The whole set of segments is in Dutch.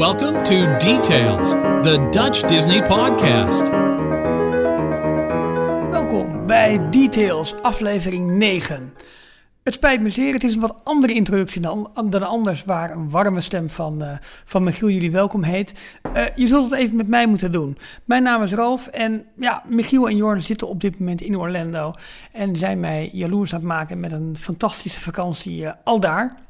Welcome to Details, the Dutch Disney podcast. Welkom bij Details, aflevering 9. Het spijt me zeer, het is een wat andere introductie dan, dan anders, waar een warme stem van, uh, van Michiel jullie welkom heet. Uh, je zult het even met mij moeten doen. Mijn naam is Ralf en ja, Michiel en Jorn zitten op dit moment in Orlando en zijn mij jaloers aan het maken met een fantastische vakantie uh, al daar.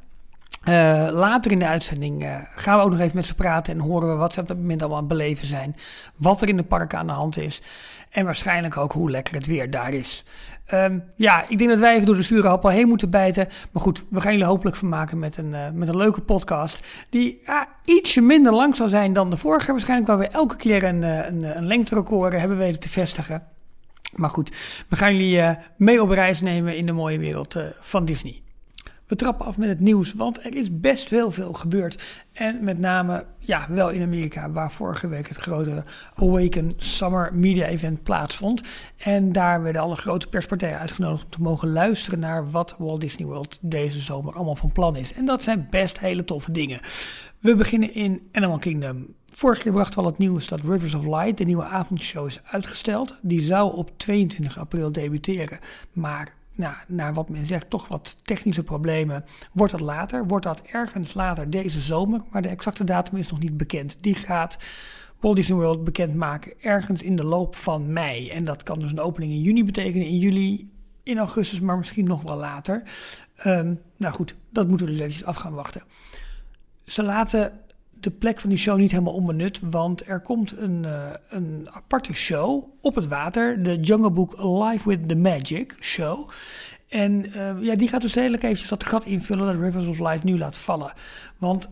Uh, later in de uitzending uh, gaan we ook nog even met ze praten en horen we wat ze op dat moment allemaal aan het beleven zijn. Wat er in de parken aan de hand is. En waarschijnlijk ook hoe lekker het weer daar is. Um, ja, ik denk dat wij even door de zure appel heen moeten bijten. Maar goed, we gaan jullie hopelijk vermaken met een, uh, met een leuke podcast. Die ietsje minder lang zal zijn dan de vorige. Waarschijnlijk waar we elke keer een, een, een lengterecord hebben weten te vestigen. Maar goed, we gaan jullie mee op reis nemen in de mooie wereld van Disney. We trappen af met het nieuws, want er is best wel veel gebeurd. En met name, ja, wel in Amerika, waar vorige week het grote Awaken Summer Media Event plaatsvond. En daar werden alle grote perspartijen uitgenodigd om te mogen luisteren naar wat Walt Disney World deze zomer allemaal van plan is. En dat zijn best hele toffe dingen. We beginnen in Animal Kingdom. Vorige keer brachten we al het nieuws dat Rivers of Light, de nieuwe avondshow, is uitgesteld. Die zou op 22 april debuteren, maar nou, naar wat men zegt, toch wat technische problemen. Wordt dat later? Wordt dat ergens later deze zomer? Maar de exacte datum is nog niet bekend. Die gaat Walt Disney World bekendmaken ergens in de loop van mei. En dat kan dus een opening in juni betekenen, in juli, in augustus, maar misschien nog wel later. Um, nou goed, dat moeten we dus eventjes af gaan wachten. Ze laten de plek van die show niet helemaal onbenut, want er komt een, uh, een aparte show op het water, de Jungle Book Live with the Magic show. En uh, ja, die gaat dus redelijk eventjes dat gat invullen dat Rivers of Light nu laat vallen. Want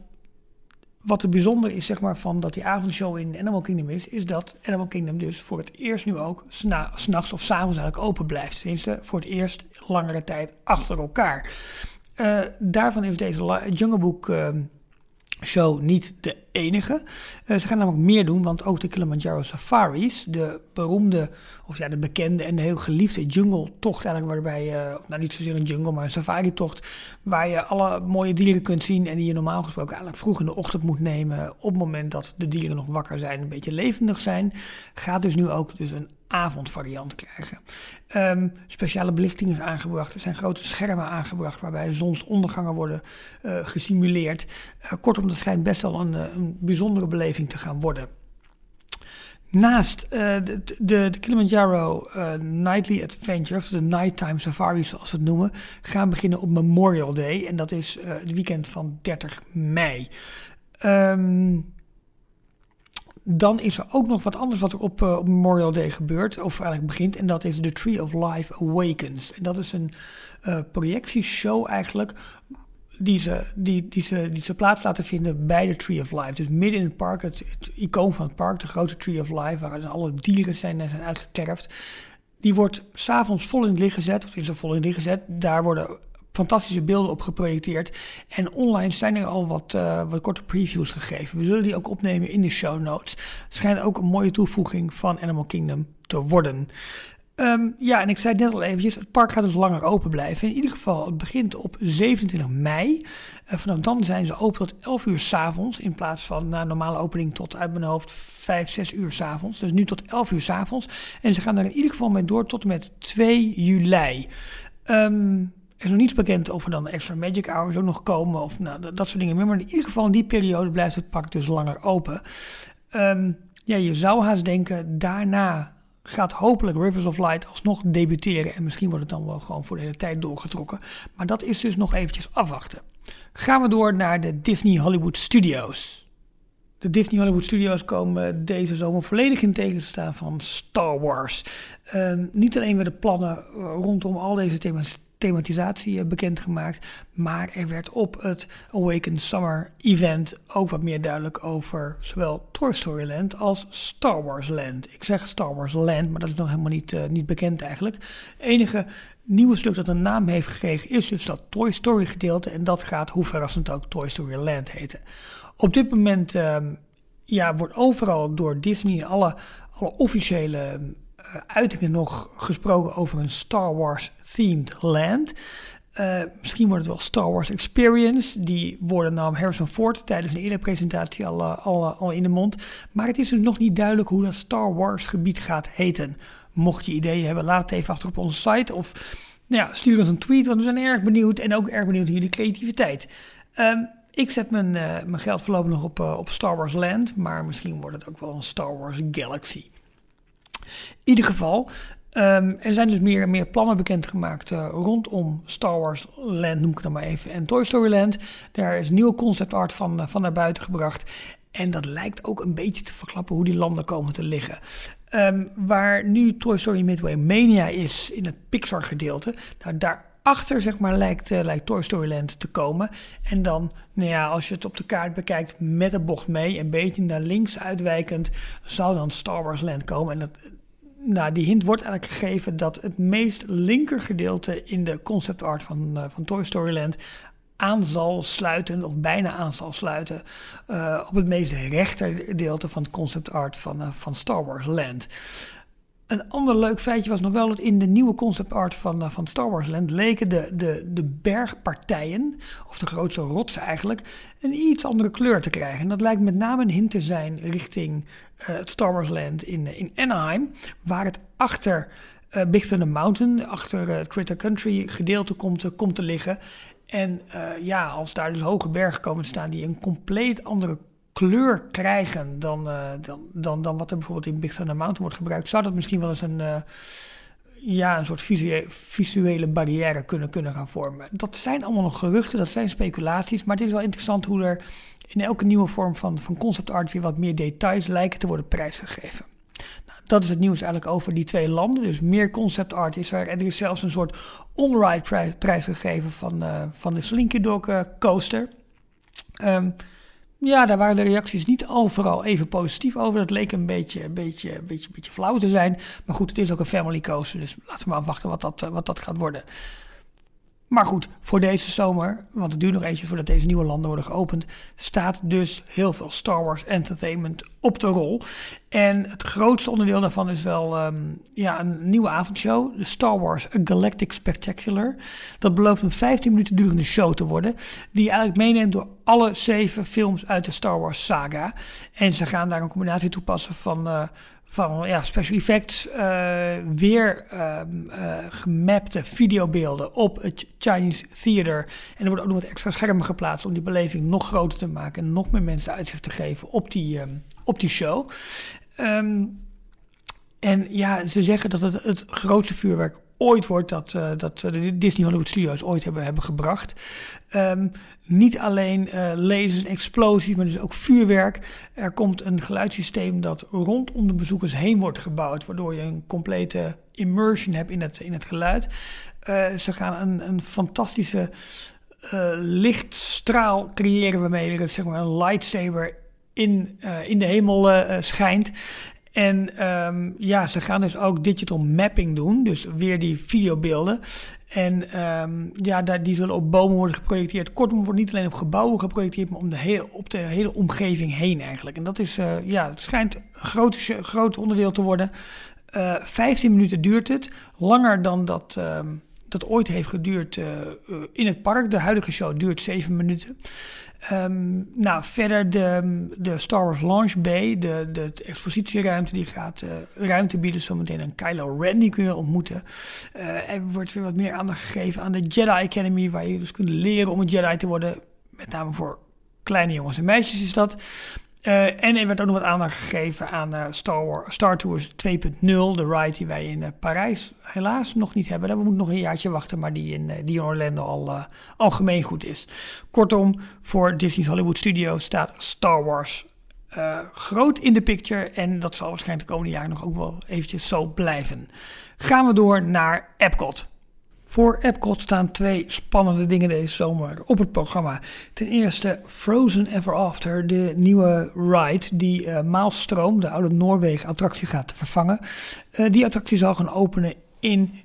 wat er bijzonder is, zeg maar, van dat die avondshow in Animal Kingdom is, is dat Animal Kingdom dus voor het eerst nu ook s'nachts of s'avonds eigenlijk open blijft. Tenminste, voor het eerst langere tijd achter elkaar. Uh, daarvan is deze Jungle Book show niet de enige. Uh, ze gaan namelijk meer doen, want ook de Kilimanjaro Safaris, de beroemde, of ja, de bekende en de heel geliefde jungle-tocht eigenlijk, waarbij je, nou niet zozeer een jungle, maar een safari-tocht, waar je alle mooie dieren kunt zien en die je normaal gesproken eigenlijk vroeg in de ochtend moet nemen, op het moment dat de dieren nog wakker zijn, een beetje levendig zijn, gaat dus nu ook dus een avondvariant krijgen. Um, speciale belichting is aangebracht. Er zijn grote schermen aangebracht waarbij zonsondergangen worden uh, gesimuleerd. Uh, kortom, dat schijnt best wel een, een bijzondere beleving te gaan worden. Naast de, de, Kilimanjaro Nightly Adventure, of de Nighttime Safari zoals ze het noemen, gaan beginnen op Memorial Day. En dat is het weekend van 30 mei. Um, dan is er ook nog wat anders wat er op, uh, op Memorial Day gebeurt, of eigenlijk begint, en dat is The Tree of Life Awakens. En dat is een uh, projectieshow eigenlijk, die ze, die, die, ze, die ze plaats laten vinden bij de Tree of Life. Dus midden in het park, het, het icoon van het park, de grote Tree of Life, waar alle dieren zijn, zijn uitgekerfd. Die wordt s'avonds vol in het licht gezet, of is er vol in het licht gezet. Daar worden fantastische beelden op geprojecteerd. En online zijn er al wat, uh, wat korte previews gegeven. We zullen die ook opnemen in de show notes. Schijnt ook een mooie toevoeging van Animal Kingdom te worden. Um, ja, en ik zei net al eventjes, het park gaat dus langer open blijven. In ieder geval, het begint op 27 mei. Uh, vanaf dan zijn ze open tot 11 uur s'avonds. In plaats van na normale opening tot uit mijn hoofd 5, 6 uur s'avonds. Dus nu tot 11 uur s'avonds. En ze gaan er in ieder geval mee door tot en met 2 juli. Um, er is nog niets bekend over dan de extra magic hours ook nog komen of nou, dat, soort dingen. Maar in ieder geval in die periode blijft het park dus langer open. Um, ja, je zou haast denken, daarna gaat hopelijk Rivers of Light alsnog debuteren. En misschien wordt het dan wel gewoon voor de hele tijd doorgetrokken. Maar dat is dus nog eventjes afwachten. Gaan we door naar de Disney Hollywood Studios. De Disney Hollywood Studios komen deze zomer volledig in tegen te van Star Wars. Um, niet alleen werden plannen rondom al deze thema's thematisatie bekendgemaakt. Maar er werd op het Awaken Summer Event ook wat meer duidelijk over zowel Toy Story Land als Star Wars Land. Ik zeg Star Wars Land, maar dat is nog helemaal niet, uh, niet bekend eigenlijk. Het enige nieuwe stuk dat een naam heeft gekregen is dus dat Toy Story gedeelte. En dat gaat, hoe verrassend ook, Toy Story Land heten. Op dit moment uh, ja, wordt overal door Disney alle, alle officiële uh, uitingen nog gesproken over een Star Wars themed land. Uh, misschien wordt het wel Star Wars Experience. Die woorden nam Harrison Ford tijdens een eerdere presentatie al, al, al in de mond. Maar het is dus nog niet duidelijk hoe dat Star Wars gebied gaat heten. Mocht je ideeën hebben, laat het even achter op onze site. Of nou ja, stuur ons een tweet, want we zijn erg benieuwd. En ook erg benieuwd naar jullie creativiteit. Um, ik zet mijn, mijn geld voorlopig nog op, op Star Wars Land. Maar misschien wordt het ook wel een Star Wars Galaxy. In ieder geval, um, er zijn dus meer en meer plannen bekendgemaakt uh, rondom Star Wars Land, noem ik het dan maar even, en Toy Story Land. Daar is nieuwe concept art van, van naar buiten gebracht. En dat lijkt ook een beetje te verklappen hoe die landen komen te liggen. Um, waar nu Toy Story Midway Mania is in het Pixar gedeelte, nou, daarachter zeg maar, lijkt, uh, lijkt Toy Story Land te komen. En dan, nou ja, als je het op de kaart bekijkt met de bocht mee, een beetje naar links uitwijkend, zou dan Star Wars Land komen. En dat, nou, die hint wordt eigenlijk gegeven dat het meest linker gedeelte in de concept art van, uh, van Toy Story Land aan zal sluiten, of bijna aan zal sluiten, uh, op het meest rechter gedeelte van het concept art van, uh, van Star Wars Land. Een ander leuk feitje was nog wel dat in de nieuwe concept art van, uh, van Star Wars Land leken de, de, de bergpartijen, of de grootste rotsen eigenlijk, een iets andere kleur te krijgen. En dat lijkt met name een hint te zijn richting het Star Wars Land in, in Anaheim, waar het achter Big Thunder Mountain, achter het Critter Country gedeelte komt, komt te liggen. En uh, ja, als daar dus hoge bergen komen te staan die een compleet andere kleur krijgen dan, uh, dan, dan, dan wat er bijvoorbeeld in Big Thunder Mountain wordt gebruikt, zou dat misschien wel eens een, uh, ja, een soort visuele, barrière kunnen, kunnen gaan vormen. Dat zijn allemaal nog geruchten, dat zijn speculaties, maar het is wel interessant hoe er in elke nieuwe vorm van, van concept art weer wat meer details lijken te worden prijsgegeven dat is het nieuws eigenlijk over die twee landen. Dus meer concept art is er. En er is zelfs een soort on-ride prijs, van, uh, van de Slinky Dog coaster. Um, ja, daar waren de reacties niet overal even positief over. Dat leek een beetje, een beetje, een beetje, een beetje flauw te zijn. Maar goed, het is ook een family coaster. Dus laten we maar afwachten wat dat, uh, wat dat gaat worden. Maar goed, voor deze zomer, want het duurt nog eentje voordat deze nieuwe landen worden geopend, staat dus heel veel Star Wars Entertainment op de rol. En het grootste onderdeel daarvan is wel um, ja, een nieuwe avondshow, de Star Wars A Galactic Spectacular. Dat belooft een 15 minuten durende show te worden, die je eigenlijk meeneemt door alle zeven films uit de Star Wars saga. En ze gaan daar een combinatie toepassen van... Uh, van ja, special effects, uh, weer uh, gemapte videobeelden op het Chinese Theater. En er worden ook nog wat extra schermen geplaatst om die beleving nog groter te maken en nog meer mensen uitzicht te geven op die, um, op die show. Um, en ja, ze zeggen dat het het grootste vuurwerk ooit wordt dat, uh, dat de Disney Hollywood Studios ooit hebben, hebben gebracht. Um, niet alleen uh, lasers en explosies, maar dus ook vuurwerk. Er komt een geluidssysteem dat rondom de bezoekers heen wordt gebouwd, waardoor je een complete immersion hebt in het, in het geluid. Uh, ze gaan een, een fantastische lichtstraal creëren waarmee er zeg maar, een lightsaber in, in de hemel schijnt. En um, ja, ze gaan dus ook digital mapping doen. Dus weer die videobeelden. En um, ja, die zullen op bomen worden geprojecteerd. Kortom, wordt niet alleen op gebouwen geprojecteerd, maar om de hele, op de hele omgeving heen eigenlijk. En dat is, uh, ja, het schijnt een groot, groot onderdeel te worden. Uh, eh, 15 minuten duurt het. Langer dan dat, uh, dat ooit heeft geduurd uh, in het park. De huidige show duurt 7 minuten. Um, nou, verder de, de Star Wars Launch Bay, de, de, expositieruimte, die gaat uh, ruimte bieden zometeen aan Kylo Ren, die kun je ontmoeten. Uh, er wordt weer wat meer aandacht gegeven aan de Jedi Academy, waar je dus kunt leren om een Jedi te worden. Met name voor kleine jongens en meisjes is dat. Uh, en er werd ook nog wat aandacht gegeven aan uh, Star, Wars, Star Tours 2.0, de ride die wij in uh, Parijs helaas nog niet hebben. Daar moeten we nog een jaartje wachten, maar die in, die in Orlando al algemeen goed is. Kortom, voor Disney's Hollywood Studios staat Star Wars groot in de picture en dat zal waarschijnlijk de komende jaren nog ook wel eventjes zo blijven. Gaan we door naar Epcot. Voor Epcot staan twee spannende dingen deze zomer op het programma. Ten eerste Frozen Ever After, de nieuwe ride die uh, Maalstroom, de oude Noorwegen-attractie, gaat vervangen. Uh, die attractie zal gaan openen in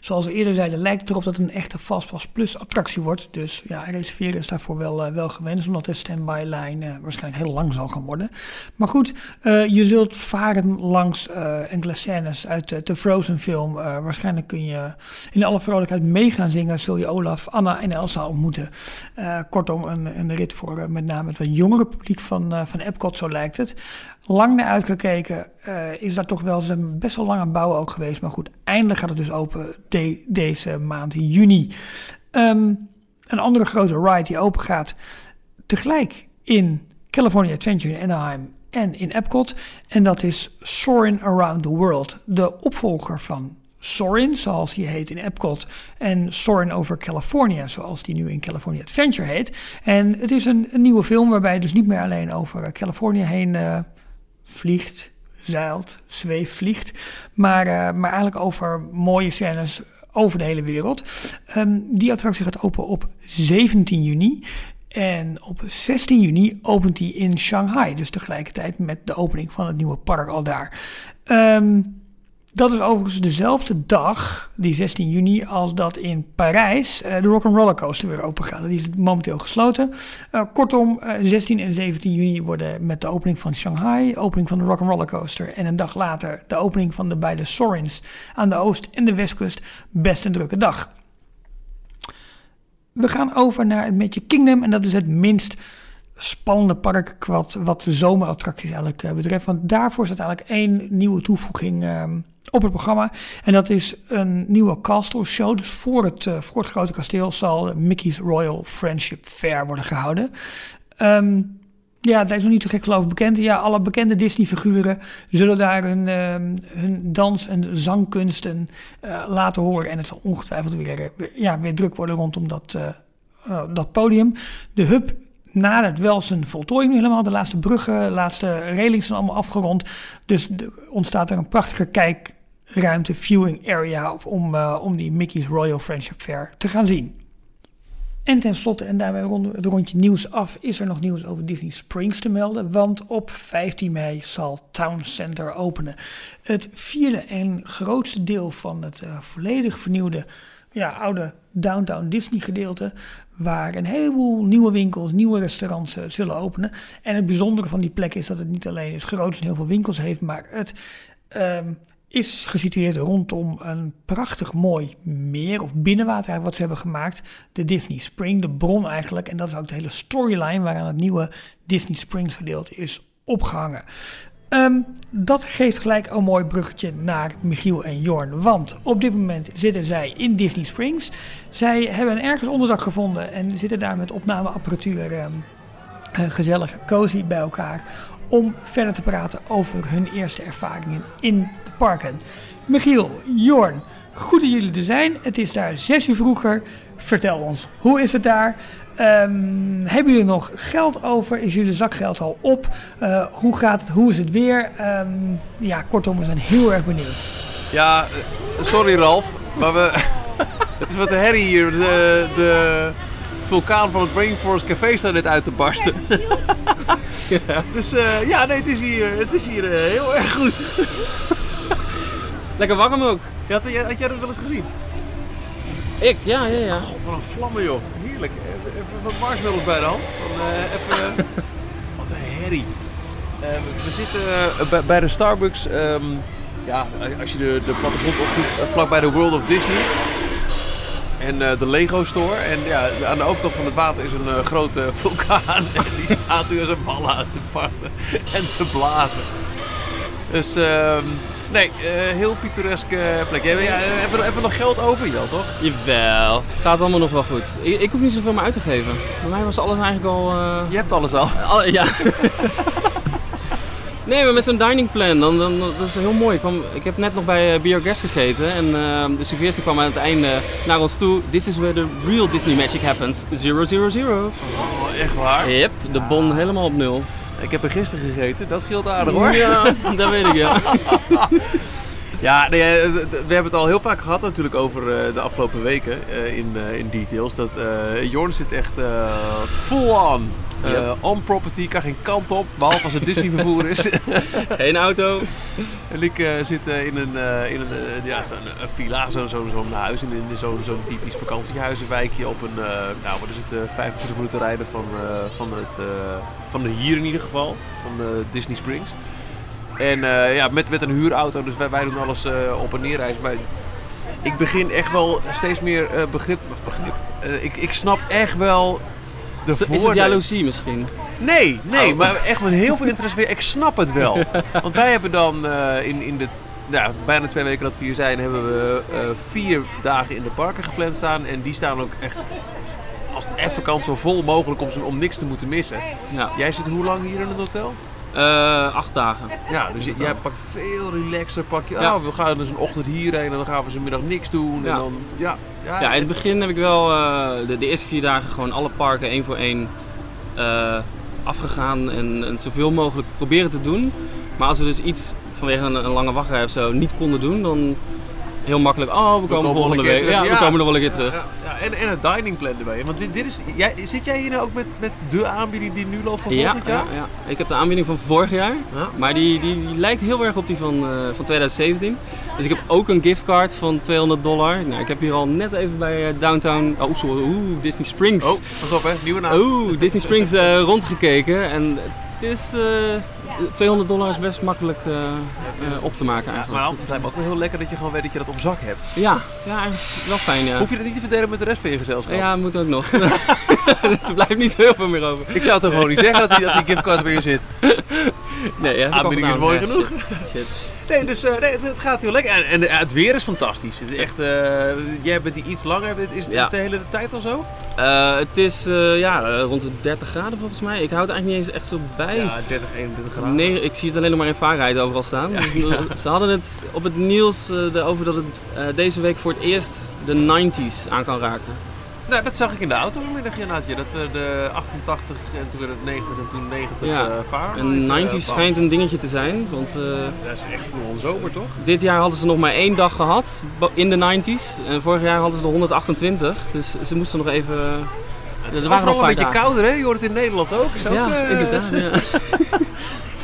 Zoals we eerder zeiden, lijkt erop dat het een echte Fastpass Plus attractie wordt. Dus ja, reserveren is daarvoor wel, uh, wel gewenst, omdat de standby lijn uh, waarschijnlijk heel lang zal gaan worden. Maar goed, uh, je zult varen langs enkele scènes uit de Frozen film. waarschijnlijk kun je in alle vrolijkheid mee gaan zingen. Zul je Olaf, Anna en Elsa ontmoeten. kortom, een, een rit voor met name het wat jongere publiek van, van Epcot, zo lijkt het lang naar uitgekeken. Uh, is daar toch wel best wel lang aan bouwen ook geweest. Maar goed, eindelijk gaat het dus open deze maand, juni. Um, een andere grote ride die open gaat tegelijk in California Adventure in Anaheim en in Epcot. En dat is Soarin' Around the World, de opvolger van Sorin, zoals die heet in Epcot, en Sorin over California, zoals die nu in California Adventure heet. En het is een, nieuwe film waarbij je dus niet meer alleen over California heen uh, vliegt, zeilt, zweeft, vliegt. Maar, uh, maar eigenlijk over mooie scènes over de hele wereld. Um, die attractie gaat open op 17 juni. En op 16 juni opent hij in Shanghai. Dus tegelijkertijd met de opening van het nieuwe park al daar. Um, dat is overigens dezelfde dag, die 16 juni, als dat in Parijs uh, de Rock'n'Roller Coaster weer open gaat. Die is momenteel gesloten. Uh, kortom, uh, eh, 16 en 17 juni worden met de opening van Shanghai, opening van de Rock'n'Roller Coaster en een dag later de opening van de beide Sorins aan de oost- en de westkust best een drukke dag. We gaan over naar het Magic Kingdom en dat is het minst spannende park wat, wat de zomerattracties eigenlijk betreft. Want daarvoor staat eigenlijk één nieuwe toevoeging ehm, op het programma. En dat is een nieuwe castle show. Dus voor het, uh, voor het grote kasteel zal Mickey's Royal Friendship Fair worden gehouden. Um, ja, daar is nog niet zo gek geloof bekend. Ja, alle bekende Disney-figuren zullen daar hun, uh, hun dans- en zangkunsten uh, laten horen. En het zal ongetwijfeld weer, ja, weer druk worden rondom dat, dat podium. De hub nadert wel zijn voltooiing helemaal. De laatste bruggen, de laatste railings zijn allemaal afgerond. Dus ontstaat er een prachtige kijk ruimte, viewing area om, uh, om die Mickey's Royal Friendship Fair te gaan zien. En tenslotte, en daarbij ronden we het rondje nieuws af, is er nog nieuws over Disney Springs te melden. Want op 15 mei zal Town Center openen. Het vierde en grootste deel van het uh, volledig vernieuwde ja, oude Downtown Disney gedeelte. Waar een heleboel nieuwe winkels, nieuwe restaurants uh, zullen openen. En het bijzondere van die plek is dat het niet alleen is groot en heel veel winkels heeft, maar het um, is gesitueerd rondom een prachtig mooi meer of binnenwater wat ze hebben gemaakt. De Disney Spring, de bron eigenlijk. En dat is ook de hele storyline waaraan het nieuwe Disney Springs gedeelte is opgehangen. Um, dat geeft gelijk een mooi bruggetje naar Michiel en Jorn. Want op dit moment zitten zij in Disney Springs. Zij hebben ergens onderdak gevonden en zitten daar met opnameapparatuur um, uh, gezellig, cozy bij elkaar. Om verder te praten over hun eerste ervaringen in parken. Michiel, Jorn, goed dat jullie er zijn. Het is daar zes uur vroeger. Vertel ons, hoe is het daar? Um, hebben jullie nog geld over? Is jullie zakgeld al op? Uh, hoe gaat het? Hoe is het weer? Um, ja, kortom, we zijn heel erg benieuwd. Ja, eh, sorry Ralf, maar we, het is wat de herrie hier. De, de vulkaan van het Rainforest Café staat net uit te barsten. ja. Dus uh, ja, nee, het is hier, het is hier uh, heel erg goed. Lekker warm ook. had, had, jij dat wel eens gezien? Ik? Ja, ja, ja. God, wat een vlammen joh. Heerlijk. Even wat marshmallows bij de hand. Dan, uh, even, wat een herrie. Uh, we zitten bij de Starbucks. Um, ja, als je de, de plattegrond opzoekt, vlak bij de World of Disney. En de Lego Store. En ja, aan de overkant van het water is een grote vulkaan. En die staat nu als een ballen uit te barsten en te blazen. Dus... Um, Nee, uh, heel pittoreske plek. Ja, hebben, we, hebben we nog geld over, Jan, toch? Jawel, het gaat allemaal nog wel goed. Ik, ik hoef niet zoveel meer uit te geven. Bij mij was alles eigenlijk al... Uh... Je hebt alles al? al ja. nee, maar met zo'n dining plan, dan, dan, dat is heel mooi. Ik, kwam, ik heb net nog bij uh, Guest gegeten en uh, de serveerster kwam aan het einde naar ons toe. This is where the real Disney magic happens. Zero, zero, zero. Oh, echt waar? Yep, de bon helemaal op nul. Ik heb er gisteren gegeten, dat scheelt aardig hoor. Ja, dat weet ik ja. Ja, nee, eh, we hebben het al heel vaak gehad natuurlijk over uh, de afgelopen weken uh, in, in details. Dat Jorn zit echt full on Eh, on property, kan geen kant op, behalve als het Disney vervoer is. Geen auto. en ik eh, zit eh, in een, in een, ja, een villa, zo'n zo, huis, in, in zo'n typisch vakantiehuizenwijkje op een, nou wat is het, eh 25 minuten rijden van, van, het, van de hier in ieder geval, van Disney Springs. En ja, met, met een huurauto, dus wij, wij doen alles op en neer reizen. Maar ik begin echt wel steeds meer begrip, of begrip. Ik, ik snap echt wel de Is, is het jaloezie misschien? Nee, nee, Oh. maar echt met heel veel interesse weer. Ik snap het wel. Want wij hebben dan eh, in, in de ja, bijna twee weken dat we hier zijn, hebben we eh, vier dagen in de parken gepland staan. En die staan ook echt, als het even kan, zo vol mogelijk om, om niks te moeten missen. Ja. Jij zit hoe lang hier in het hotel? Eh, acht dagen. Ja, dus jij pakt veel relaxer. Pak je, Ja. oh, we gaan dus een ochtend hierheen en dan gaan we ze middag niks doen. En Ja. dan, ja, ja, Ja, in het begin heb ik wel eh, de, de eerste vier dagen gewoon alle parken één voor één eh, afgegaan en, en zoveel mogelijk proberen te doen. Maar als we dus iets vanwege een, een lange wachtrij of zo niet konden doen, dan heel makkelijk, oh we komen, komen volgende week. Ja, we komen nog wel een keer terug. Ja, ja, en, en het dining plan erbij. Want dit, dit is, jij, zit jij hier nou ook met, met de aanbieding die nu loopt van Ja, volgend jaar? ja, ja. ik heb de aanbieding van vorig jaar, Ja. maar die, die, die lijkt heel erg op die van, eh, van 2017. Dus ik heb ook een giftcard van 200 dollar. Nou, ik heb hier al net even bij eh, Downtown, oh sorry, oeh, Disney Springs. Oh, pas op hè, nieuwe naam. Oeh, Disney Springs eh, rondgekeken en het is 200 dollar is best makkelijk eh, eh, op te maken Ja, eigenlijk. maar het lijkt me ook wel heel lekker dat je gewoon weet dat je dat op zak hebt. Ja, ja, eigenlijk wel fijn ja. Hoef je dat niet te verdelen met de rest van je gezelschap? Ja, moet ook nog. dus er blijft niet heel veel meer over. Ik zou toch gewoon niet zeggen dat die, dat die giftcard bij je zit. Nee, ja, Aanbieding is mooi genoeg. shit. Nee, dus eh, nee, het, het gaat heel lekker. En, en eh, het weer is fantastisch. Het is echt, eh, jij bent hier iets langer. Is, is Ja. het de hele tijd al zo? Het is ja, rond de 30 graden volgens mij. Ik houd het eigenlijk niet eens echt zo bij. Ja, 30, 21 graden. Nee, ik zie het alleen nog maar in Fahrenheit overal staan. Dus, Ze hadden het op het nieuws erover dat het deze week voor het eerst de 90s aan kan raken. Nou, dat zag ik in de auto vanmiddag inderdaad. Ja, dat we de 88 en toen werd het 90 en toen 90 Ja, eh Fahrenheit. En eh, 90s kwam. schijnt een dingetje te zijn. Want eh, Dat is echt voor een zomer toch? dit jaar hadden ze nog maar één dag gehad in de 90s. En vorig jaar hadden ze er 128. Dus ze moesten nog even... Het is er waren nog een een beetje dagen. kouder hè? Je hoort het in Nederland ook. Is ja, eh, inderdaad. Ja.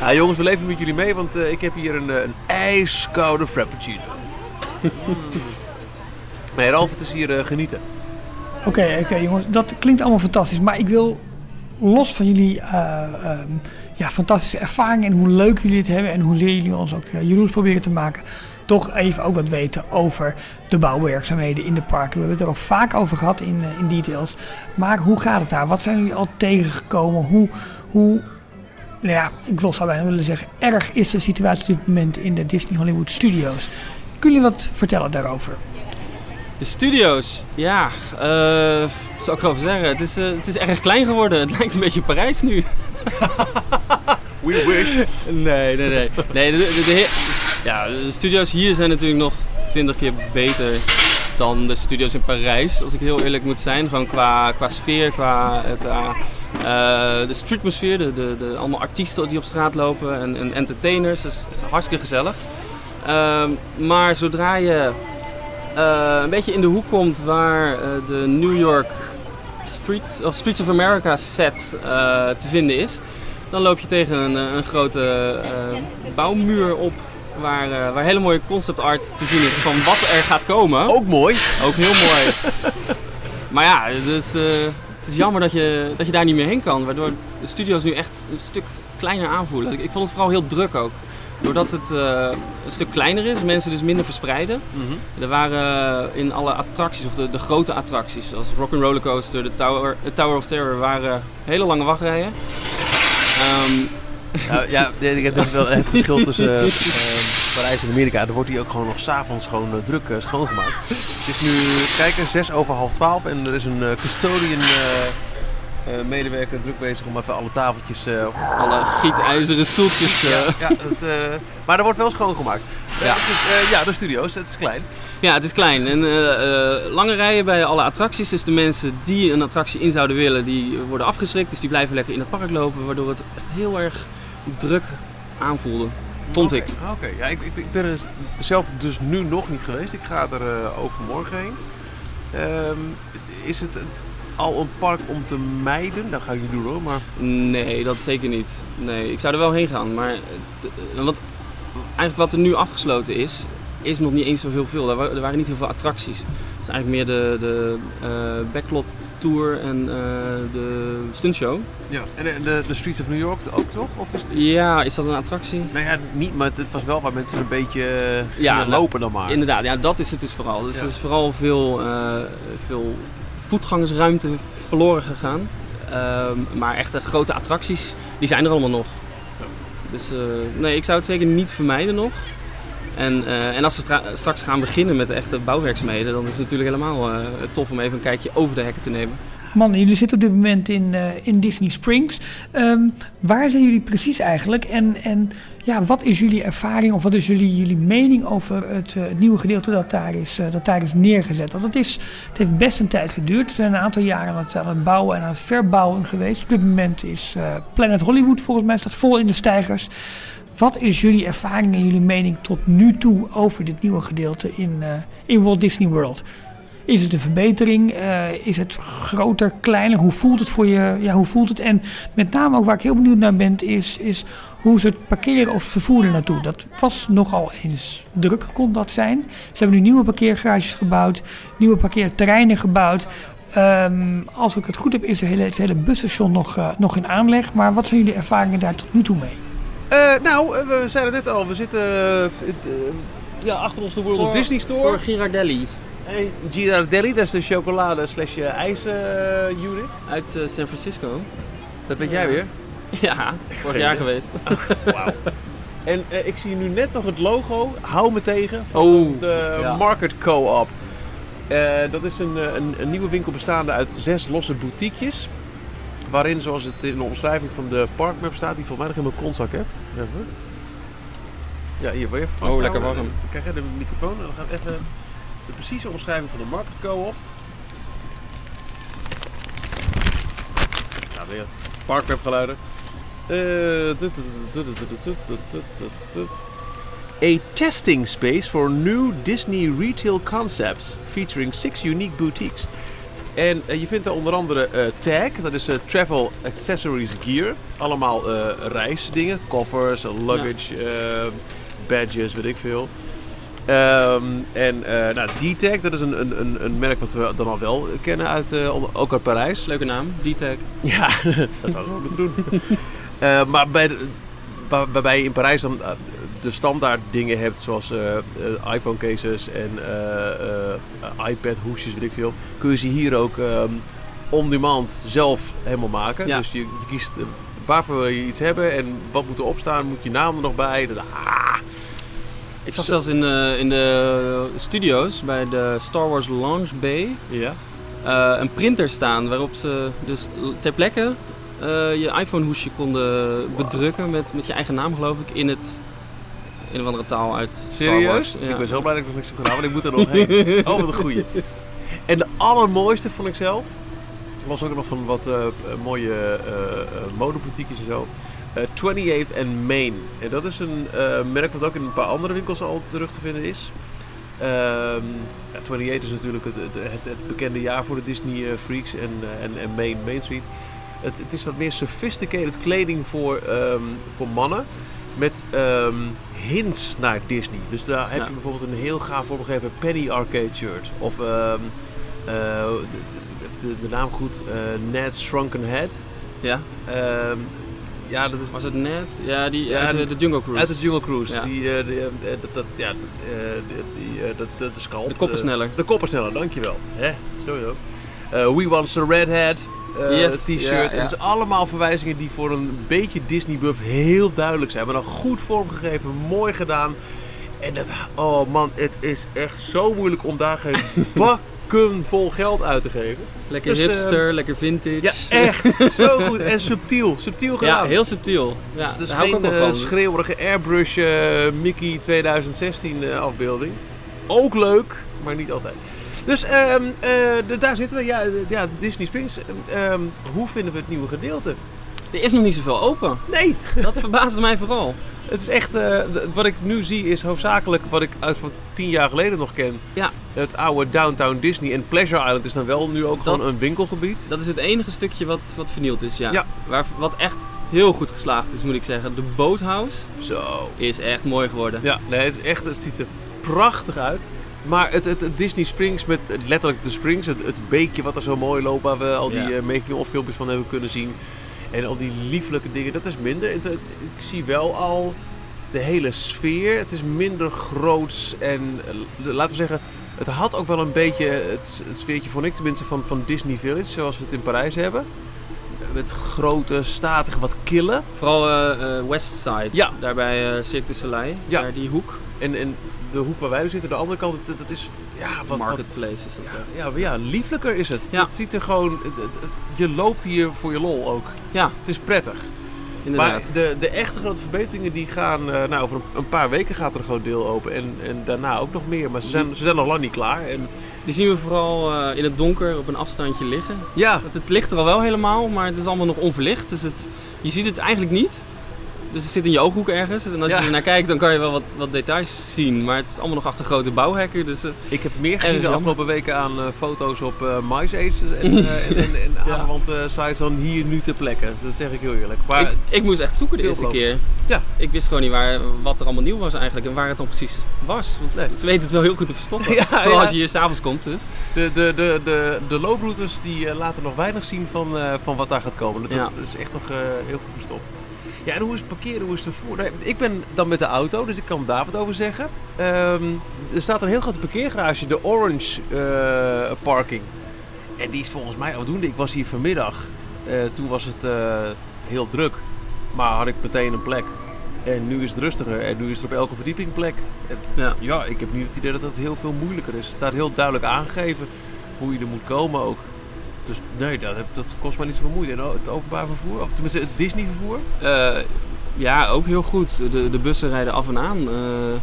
Ja, jongens, we leven met jullie mee, want eh, ik heb hier een, eh, een ijskoude frappuccino. Mm. Nee, Ralf, het is hier eh, genieten. Oké, oké jongens, dat klinkt allemaal fantastisch. Maar ik wil los van jullie eh, ehm, ja, fantastische ervaringen en hoe leuk jullie het hebben en hoezeer jullie ons ook uh, proberen te maken, toch even ook wat weten over de bouwwerkzaamheden in de parken. We hebben het er al vaak over gehad in, uh, in details. Maar hoe gaat het daar? Wat zijn jullie al tegengekomen? Hoe, hoe nou ja, ik wil zou bijna willen zeggen, erg is de situatie op dit moment in de Disney Hollywood Studios. Kunnen jullie wat vertellen daarover? De studio's, ja, uh, wat zou ik erover zeggen? Het is, uh, het is erg klein geworden. Het lijkt een beetje Parijs nu. We wish. Nee, nee, nee. nee de, de, de, ja, de studio's hier zijn natuurlijk nog twintig keer beter dan de studio's in Parijs, als ik heel eerlijk moet zijn. Gewoon qua, qua sfeer, qua, qua uh, de streetmosfeer, de, de, de, allemaal artiesten die op straat lopen en, en entertainers. Dat is, is hartstikke gezellig. Uh, maar zodra je uh, een beetje in de hoek komt waar uh, de New York Street, of Streets of America set uh, te vinden is, dan loop je tegen een, een grote bouwmuur op. Waar, waar hele mooie concept art te zien is van wat er gaat komen. Ook mooi. Ook heel mooi. maar ja, dus, het is jammer dat je, dat je daar niet meer heen kan. Waardoor de studio's nu echt een stuk kleiner aanvoelen. Ik, ik vond het vooral heel druk ook. Doordat het uh, een stuk kleiner is, mensen dus minder verspreiden. Mm -hmm. Er waren in alle attracties, of de, de grote attracties, zoals Rock'n'Roller Coaster, de Tower, de Tower of Terror, waren hele lange wachtrijen. Um, nou, ja, dat is wel het verschil tussen uh, Parijs en Amerika. Er wordt hier ook gewoon nog s'avonds gewoon uh, druk schoongemaakt. Het is nu, kijken, zes over half twaalf en er is een custodian uh, medewerker druk bezig om even alle tafeltjes... Uh, alle gietijzeren stoeltjes... Ja, ja dat, maar er wordt wel schoongemaakt. Ja, ja de studio's, het is klein. Ja, het is klein. En lange rijen bij alle attracties. Dus de mensen die een attractie in zouden willen, die worden afgeschrikt. Dus die blijven lekker in het park lopen, waardoor het echt heel erg druk aanvoelde. Vond okay. ik. Oké, okay. ja, ik, ik, ik, ben er zelf dus nu nog niet geweest. Ik ga er overmorgen heen. Um, is het al een park om te mijden? Dat ga ik niet doen hoor, maar... Nee, dat zeker niet. Nee, ik zou er wel heen gaan. Maar het, eh, want eigenlijk wat er nu afgesloten is, is nog niet eens zo heel veel. Er, wa- waren niet heel veel attracties. Het is eigenlijk meer de, de eh, backlot tour en eh, de stuntshow. Ja. En de, de, de Streets of New York ook toch? Of is het... Ja, is dat een attractie? Nou ja, niet, maar het was wel waar mensen een beetje Ja, nou, lopen dan maar. Inderdaad, ja, dat is het dus vooral. Dus Ja. er is vooral veel, veel voetgangersruimte verloren gegaan. Ehm, maar echte grote attracties, die zijn er allemaal nog. Dus eh, nee, ik zou het zeker niet vermijden nog. En, eh, en als ze stra- straks gaan beginnen met de echte bouwwerkzaamheden, dan is het natuurlijk helemaal eh, tof om even een kijkje over de hekken te nemen. Mannen, jullie zitten op dit moment in, eh, in Disney Springs. Ehm, waar zijn jullie precies eigenlijk? En, en ja, wat is jullie ervaring of wat is jullie, jullie mening over het, eh, het nieuwe gedeelte dat daar, is, eh, dat daar is neergezet? Want het, is, het heeft best een tijd geduurd. Ze zijn een aantal jaren aan het, aan het bouwen en aan het verbouwen geweest. Op dit moment is Planet Hollywood volgens mij staat vol in de stijgers. Wat is jullie ervaring en jullie mening tot nu toe over dit nieuwe gedeelte in, in Walt Disney World? Is het een verbetering? Eh, is het groter, kleiner? Hoe voelt het voor je? Ja, hoe voelt het? En met name ook waar ik heel benieuwd naar ben, is, is hoe ze het parkeren of vervoer er naartoe. Dat was nogal eens druk, kon dat zijn. Ze hebben nu nieuwe parkeergarages gebouwd, nieuwe parkeerterreinen gebouwd. Ehm, als ik het goed heb, is het hele, het hele busstation nog, eh, nog in aanleg. Maar wat zijn jullie ervaringen daar tot nu toe mee? Eh, nou, we zeiden net al, we zitten ja, achter ons de World Disney Store. Voor Girardelli Hey, Girardelli, dat is de chocolade slash eh, ijs eh, unit. uit eh, San Francisco. Dat weet jij weer. Ja, vorig jaar geweest. Wauw. En ik zie nu net nog het logo, hou me tegen, van Oh, de ja. Market Co-op. Dat is een, een, een nieuwe winkel bestaande uit zes losse boutiquejes. Waarin, zoals het in de omschrijving van de parkmap staat, die volgens mij nog in mijn kontzak heb. Ja, hier wil je even vasthouden. lekker warm. Dan krijg je de microfoon en dan gaat even de precieze omschrijving van de market co-op. Ja, weer parkwebgeluiden. A testing space for new Disney retail concepts featuring six unique boutiques. En je vindt daar onder andere tag, dat is travel accessories gear. Allemaal reisdingen, koffers, luggage, badges, weet ik veel. Ehm, en eh nou, D-Tag, dat is een, een, een, merk wat we dan al wel kennen, uit, eh, ook uit Parijs. Leuke naam, D-Tag. Ja, dat zouden we moeten doen. Eh, maar bij waar- waarbij je in Parijs dan de standaard dingen hebt, zoals iPhone cases en iPad hoesjes, weet ik veel, kun je ze hier ook ehm, on demand zelf helemaal maken. Ja. Dus je, je kiest waarvoor wil je iets hebben en wat moet erop staan, moet je naam er nog bij. Ah, Ik zag zelfs in de, in de studio's bij de Star Wars Launch Bay ja. eh, een printer staan waarop ze dus ter plekke eh, je iPhone hoesje konden bedrukken met, met je eigen naam geloof ik in het een of andere taal uit Star Serieus? Wars. Ja. Ik ben zo blij dat ik nog niks heb gedaan, want ik moet er nog heen. Oh, wat een goeie. En de allermooiste vond ik zelf, was ook nog van wat eh, eh, mooie eh eh, modeboutiques en zo. Eh 28th and Main. En dat is een eh, merk wat ook in een paar andere winkels al terug te vinden is. Ehm ja, 28 is natuurlijk het, het, het, het bekende jaar voor de Disney eh, freaks en, eh, en, en Main, Main Street. Het, het is wat meer sophisticated kleding voor, ehm, voor mannen. Met ehm, hints naar Disney. Dus daar heb Ja. je bijvoorbeeld een heel gaaf vormgegeven Penny Arcade shirt. Of eh, de, de, de naam goed, eh Ned's Shrunken Head. Ja? Ja, dat is Was het net? Ja, die Ja, de, de Jungle Cruise. uit de Jungle Cruise. Ja. Die, die, eh, dat, dat, ja, eh, die, dat, dat, de scalp. de koppensneller. De koppensneller, dankjewel. Hè? Sowieso. We Want the Redhead eh, Yes, t-shirt. ja, En ja. Het is allemaal verwijzingen die voor een beetje Disney-buff heel duidelijk zijn. Maar dan goed vormgegeven, mooi gedaan. En dat, oh man, het is echt zo moeilijk om daar geen vol geld uit te geven. Lekker Dus, hipster, lekker vintage. Ja, echt. zo goed. En subtiel. Subtiel gedaan. Ja, heel subtiel. Ja, Dus daar hou ik ook geen wel eh, van. schreeuwerige airbrush eh, Mickey 2016 eh, afbeelding. Ook leuk, maar niet altijd. Dus ehm, eh, de- daar zitten we. Ja, ja Disney Springs. Ehm, hoe vinden we het nieuwe gedeelte? Er is nog niet zoveel open. Nee. Dat verbaasde mij vooral. Het is echt, eh, wat ik nu zie is hoofdzakelijk wat ik uit van tien jaar geleden nog ken. Ja. Het oude Downtown Disney en Pleasure Island is dan wel nu ook Dat- gewoon een winkelgebied. Dat is het enige stukje wat, wat vernield is, ja. Ja. Waar, wat echt heel goed geslaagd is, moet ik zeggen. De boathouse Zo. is echt mooi geworden. Ja, nee, het, is echt, het ziet er prachtig uit. Maar het, het, het Disney Springs met letterlijk de Springs, het, het beekje wat er zo mooi loopt, waar we al die Ja. eh, making-of filmpjes van hebben kunnen zien. En al die lieflijke dingen, dat is minder. Ik zie wel al de hele sfeer. Het is minder groots en eh, laten we zeggen, het had ook wel een beetje het, het sfeertje, vond ik tenminste, van, van Disney Village, zoals we het in Parijs hebben. Met grote, statige, wat kille. Vooral eh, eh, West Side, Ja. daar bij Cirque du Soleil, Ja. daar die hoek. En, en de hoek waar wij nu zitten, de andere kant, dat, dat is ja, wat, wat, Marketplace is dat. Ja, ja, ja, lieflijker is het. Ja. Het ziet er gewoon... je loopt hier voor je lol ook. Ja, Het is prettig. inderdaad. Maar de, de echte grote verbeteringen die gaan... eh, nou, over een, paar weken gaat er een groot deel open. En, en daarna ook nog meer. Maar ze zijn, ze zijn nog lang niet klaar. En, Die zien we vooral eh, in het donker op een afstandje liggen. ja, Het, het ligt er al wel helemaal, maar het is allemaal nog onverlicht. Dus het, je ziet het eigenlijk niet. Dus het zit in je ooghoek ergens. En als Ja. je er naar kijkt, dan kan je wel wat, wat details zien. Maar het is allemaal nog achter grote bouwhekken. Dus eh, ik heb meer gezien de afgelopen weken aan eh, foto's op eh MySpace en, eh, en, en, en Ja. aanwand sites dan hier nu ter plekke. Dat zeg ik heel eerlijk. Maar ik, ik moest echt zoeken de eerste keer. Ja. Ik wist gewoon niet waar, wat er allemaal nieuw was eigenlijk. En waar het dan precies was. Want Nee. ze weten het wel heel goed te verstoppen. Ja, Vooral als je hier s'avonds komt dus. De, de, de, de, de looproutes die laten nog weinig zien van, van wat daar gaat komen. Dat, is echt nog heel goed verstopt. Ja, en hoe is het parkeren, hoe is het vervoer? Nee, ik ben dan met de auto, dus ik kan daar wat over zeggen. Ehm, er staat een heel grote parkeergarage, de Orange eh, Parking. En die is volgens mij afdoende. Ik was hier vanmiddag, eh, toen was het eh, heel druk. Maar had ik meteen een plek. En nu is het rustiger en nu is er op elke verdieping plek. En Ja. ja, ik heb niet het idee dat het heel veel moeilijker is. Het staat heel duidelijk aangegeven hoe je er moet komen ook. Dus nee, dat, dat kost mij niet zoveel moeite. En het openbaar vervoer, of tenminste het Disney vervoer. Eh, ja, ook heel goed. De, de bussen rijden af en aan. Eh,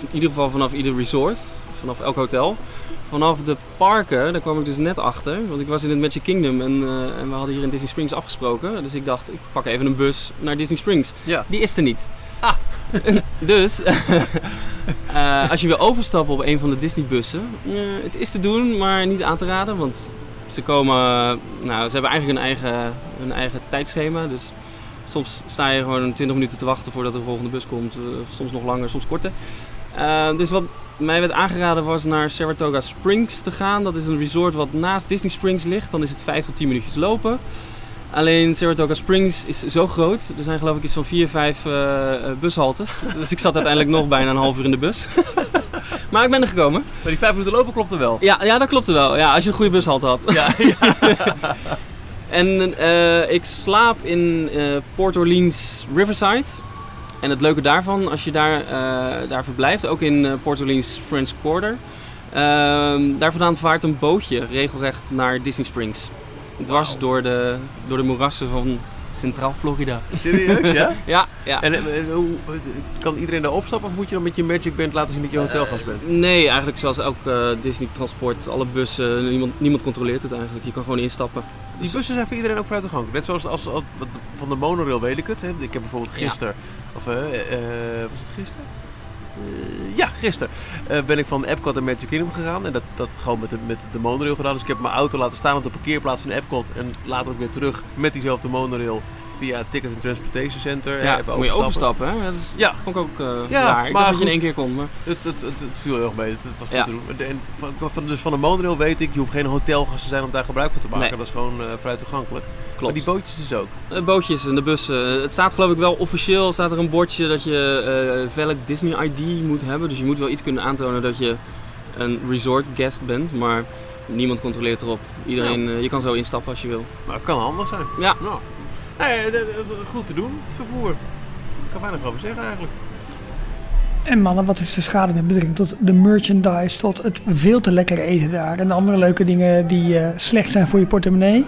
in ieder geval vanaf ieder resort, vanaf elk hotel. Vanaf de parken, daar kwam ik dus net achter. Want ik was in het Magic Kingdom en, eh, en we hadden hier in Disney Springs afgesproken. Dus ik dacht, ik pak even een bus naar Disney Springs. Ja. Die is er niet. Ah. dus, als je wil overstappen op een van de Disney bussen, eh, het is te doen, maar niet aan te raden. Want ze komen, nou, ze hebben eigenlijk een eigen, een eigen tijdschema. Dus soms sta je gewoon 20 minuten te wachten voordat de volgende bus komt. eh, soms nog langer, soms korter. Eh, dus wat mij werd aangeraden was naar Saratoga Springs te gaan. Dat is een resort wat naast Disney Springs ligt. Dan is het 5 tot 10 minuutjes lopen. Alleen Saratoga Springs is zo groot. Er zijn geloof ik iets van 4, 5 eh, eh, bushaltes. Dus ik zat uiteindelijk nog bijna een half uur in de bus. maar ik ben er gekomen. Maar die vijf minuten lopen klopt er wel. Ja, ja dat klopte wel. Ja, als je een goede bushalte had. Ja, En eh, ik slaap in Port Orleans Riverside. En het leuke daarvan, als je daar, daar verblijft, ook in Port Orleans French Quarter. ehm, daar vandaan vaart een bootje regelrecht naar Disney Springs. Dwars door, de, door de moerassen van Centraal Florida. Serieus, ja? Ja, ja. En, eh, eh, hoe, eh, kan iedereen daar opstappen of moet je dan met je Magic Band laten zien dat je hotelgast bent? Nee, eigenlijk zoals elk eh, Disney transport, alle bussen, niemand, niemand controleert het eigenlijk. Je kan gewoon instappen. Die bussen zijn voor iedereen ook vrij toegankelijk. Net zoals als, van de monorail weet ik het. Hè. Ik heb bijvoorbeeld Ja. gisteren, of eh, eh, was het gisteren? Eh, ja, gisteren eh, ben ik van Epcot naar Magic Kingdom gegaan. En dat, dat gewoon met de, met de monorail gedaan. Dus ik heb mijn auto laten staan op de parkeerplaats van Epcot. En later ook weer terug met diezelfde monorail via het Ticket and Transportation Center. Ja, even moet je overstappen. Hè? Dat is, Ja. vond ik ook eh Ja, raar. Ik maar dat je in één keer kon. Maar... Het, het, het, het viel heel erg mee. Het, was goed Ja. te doen. En van, van, dus van de monorail weet ik, je hoeft geen hotelgast te zijn om daar gebruik van te maken. Nee. Dat is gewoon eh, vrij toegankelijk. Klopt. Maar die bootjes dus ook. De bootjes en de bussen. Het staat geloof ik wel officieel staat er een bordje dat je eh welk Disney ID moet hebben. Dus je moet wel iets kunnen aantonen dat je een resort guest bent. Maar niemand controleert erop. Iedereen, eh, je kan zo instappen als je wil. Maar het kan handig zijn. Ja. Nou, nee, dat- goed te doen, vervoer. Ik kan weinig over zeggen eigenlijk. En mannen, wat is de schade met betrekking tot de merchandise, tot het veel te lekker eten daar en de andere leuke dingen die eh, slecht zijn voor je portemonnee?